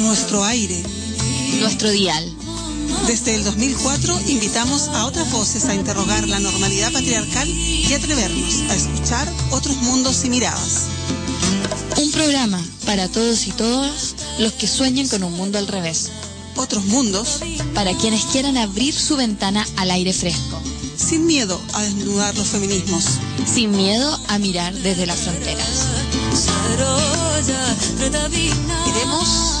Nuestro aire. nuestro dial. Desde el 2004 invitamos a otras voces a interrogar la normalidad patriarcal y atrevernos a escuchar otros mundos y miradas. Un programa para todos y todas los que sueñen con un mundo al revés. Otros mundos Para quienes quieran abrir su ventana al aire fresco, sin miedo a desnudar los feminismos. sin miedo a mirar desde las fronteras. Queremos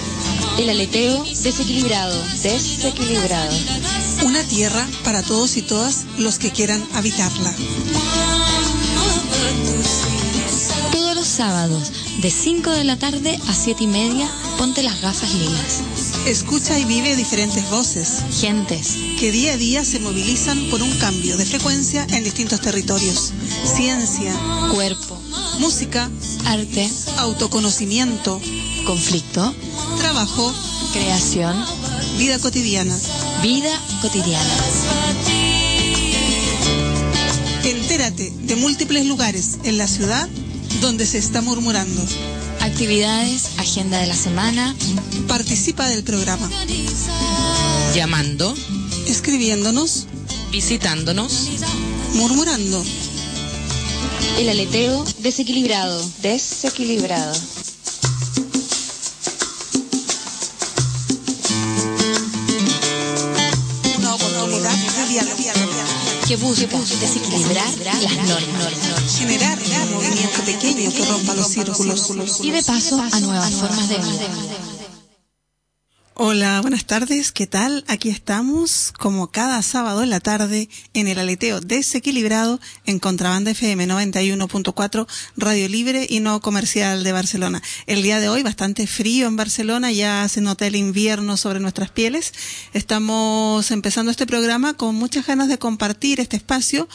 El aleteo desequilibrado, desequilibrado. una tierra para todos y todas los que quieran habitarla. Todos los sábados, de 5 de la tarde a 7 y media, ponte las gafas lilas. Escucha y vive diferentes voces Gentes, que día a día se movilizan por un cambio de frecuencia en distintos territorios. Ciencia, cuerpo, música, arte, autoconocimiento, conflicto, trabajo, creación, vida cotidiana. vida cotidiana. Entérate de múltiples lugares en la ciudad donde se está murmurando. Actividades, agenda de la semana, Participa del programa, llamando, escribiéndonos, visitándonos, murmurando. El aleteo desequilibrado, desequilibrado. Que busca desequilibrar las normas Generar un movimiento pequeño que rompa los círculos. y de paso a nuevas formas de vida. Hola, buenas tardes, ¿qué tal? Aquí estamos, como cada sábado en la tarde, en el aleteo desequilibrado en Contrabanda FM 91.4, Radio Libre y no comercial de Barcelona. El día de hoy bastante frío en Barcelona, ya se nota el invierno sobre nuestras pieles. Estamos empezando este programa con muchas ganas de compartir este espacio,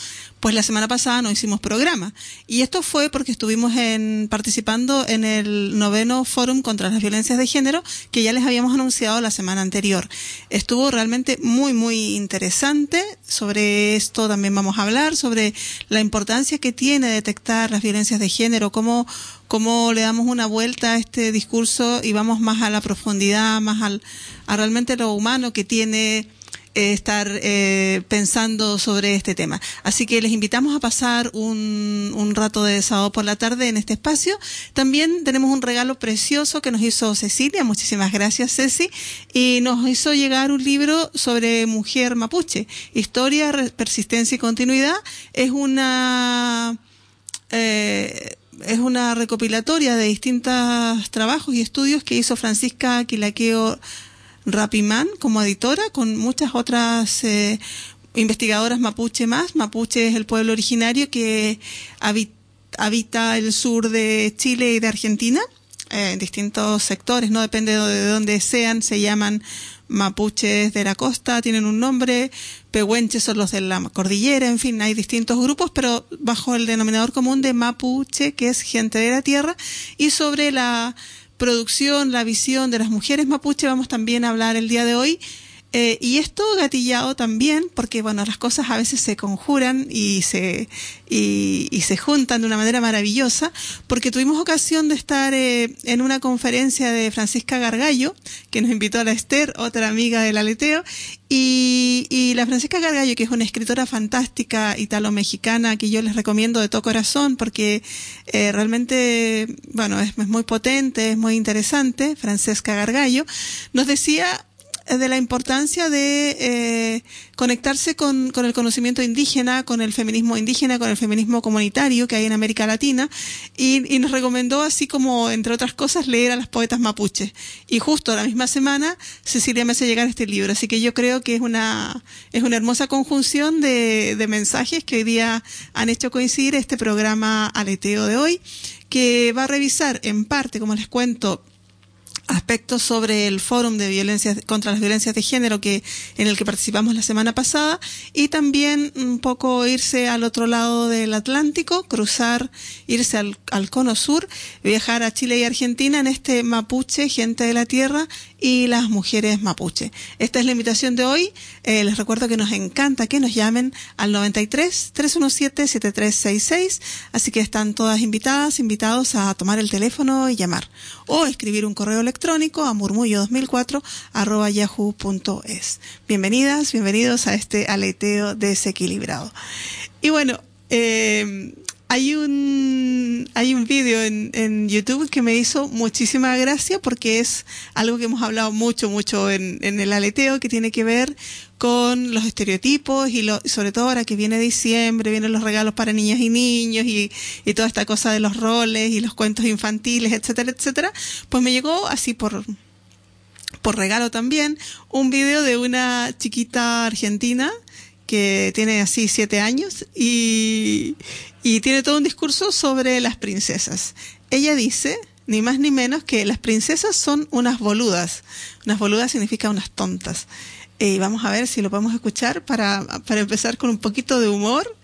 pues la semana pasada no hicimos programa. Y esto fue porque estuvimos en, participando en el noveno Fórum contra las Violencias de Género, que ya les habíamos anunciado la semana anterior. Estuvo realmente muy, muy interesante. Sobre esto también vamos a hablar, sobre la importancia que tiene detectar las violencias de género, cómo, cómo le damos una vuelta a este discurso y vamos más a la profundidad, más al, a realmente lo humano que tiene estar eh, pensando sobre este tema. Así que les invitamos a pasar un, un rato de sábado por la tarde en este espacio. También tenemos un regalo precioso que nos hizo Cecilia, muchísimas gracias Ceci, y nos hizo llegar un libro sobre mujer mapuche, historia, persistencia y continuidad. Es una... eh, es una recopilatoria de distintos trabajos y estudios que hizo Francisca Quilaqueo Rapimán como editora, con muchas otras eh, investigadoras mapuche más. Mapuche es el pueblo originario que habita el sur de Chile y de Argentina, eh, en distintos sectores, no depende de dónde sean, se llaman mapuches de la costa tienen un nombre, pehuenches son los de la cordillera, en fin, hay distintos grupos, pero bajo el denominador común de mapuche, que es gente de la tierra, y sobre la producción, la visión de las mujeres mapuche. Vamos también a hablar el día de hoy eh, y esto gatillado también, porque bueno, las cosas a veces se conjuran y se, y, se juntan de una manera maravillosa, porque tuvimos ocasión de estar eh, en una conferencia de Francisca Gargallo, que nos invitó a la Esther, otra amiga del aleteo, y, y la Francisca Gargallo, que es una escritora fantástica italo-mexicana, que yo les recomiendo de todo corazón, porque eh, realmente, bueno, es, es muy potente, es muy interesante, Francesca Gargallo, nos decía de la importancia de eh, conectarse con, con, el conocimiento indígena, con el feminismo indígena, con el feminismo comunitario que hay en América Latina y, y, nos recomendó así como, entre otras cosas, leer a las poetas mapuches. Y justo la misma semana Cecilia me hace llegar este libro, así que yo creo que es una, es una hermosa conjunción de, de mensajes que hoy día han hecho coincidir este programa aleteo de hoy, que va a revisar en parte, como les cuento, aspectos sobre el fórum de violencia contra las violencias de género que en el que participamos la semana pasada y también un poco irse al otro lado del Atlántico, cruzar, irse al, al cono sur, viajar a Chile y Argentina en este mapuche, gente de la tierra y las mujeres mapuche. Esta es la invitación de hoy. Eh, les recuerdo que nos encanta que nos llamen al 93 317 7366, así que están todas invitadas, invitados a tomar el teléfono y llamar o escribir un correo electrónico a murmullo2004 arroba yahoo.es. Bienvenidas, bienvenidos a este aleteo desequilibrado. Y bueno, eh, hay un hay un vídeo en, en YouTube que me hizo muchísima gracia porque es algo que hemos hablado mucho mucho en, en el aleteo que tiene que ver con los estereotipos y lo, sobre todo ahora que viene diciembre, vienen los regalos para niñas y niños y, y toda esta cosa de los roles y los cuentos infantiles, etcétera, etcétera, pues me llegó así por por regalo también un vídeo de una chiquita argentina que tiene así siete años y, y tiene todo un discurso sobre las princesas. Ella dice, ni más ni menos, que las princesas son unas boludas. Unas boludas significa unas tontas. Y vamos a ver si lo podemos escuchar para, para empezar con un poquito de humor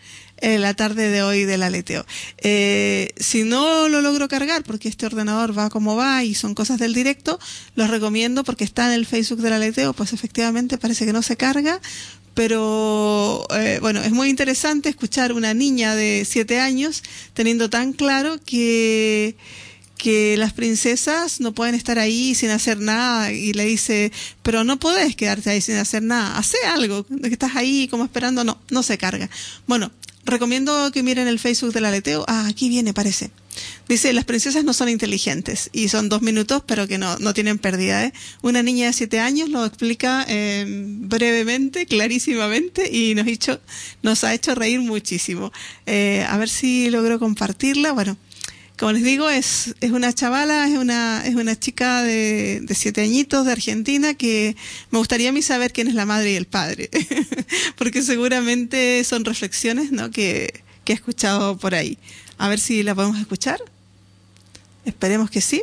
la tarde de hoy del aleteo. Eh, si no lo logro cargar porque este ordenador va como va y son cosas del directo, los recomiendo porque está en el Facebook del aleteo, pues efectivamente parece que no se carga, pero eh, bueno, es muy interesante escuchar una niña de siete años teniendo tan claro que que las princesas no pueden estar ahí sin hacer nada y le dice, pero no podés quedarte ahí sin hacer nada, hace algo, que estás ahí como esperando, no, no se carga. Bueno, recomiendo que miren el Facebook del aleteo, ah, aquí viene, parece. Dice, las princesas no son inteligentes y son dos minutos, pero que no, no tienen pérdida. ¿eh? Una niña de siete años lo explica eh, brevemente, clarísimamente y nos, hecho, nos ha hecho reír muchísimo. Eh, a ver si logro compartirla. Bueno, como les digo, es, es una chavala, es una, es una chica de, de siete añitos de Argentina que me gustaría a mí saber quién es la madre y el padre, porque seguramente son reflexiones ¿no? que, que he escuchado por ahí. A ver si la podemos escuchar. Esperemos que sí.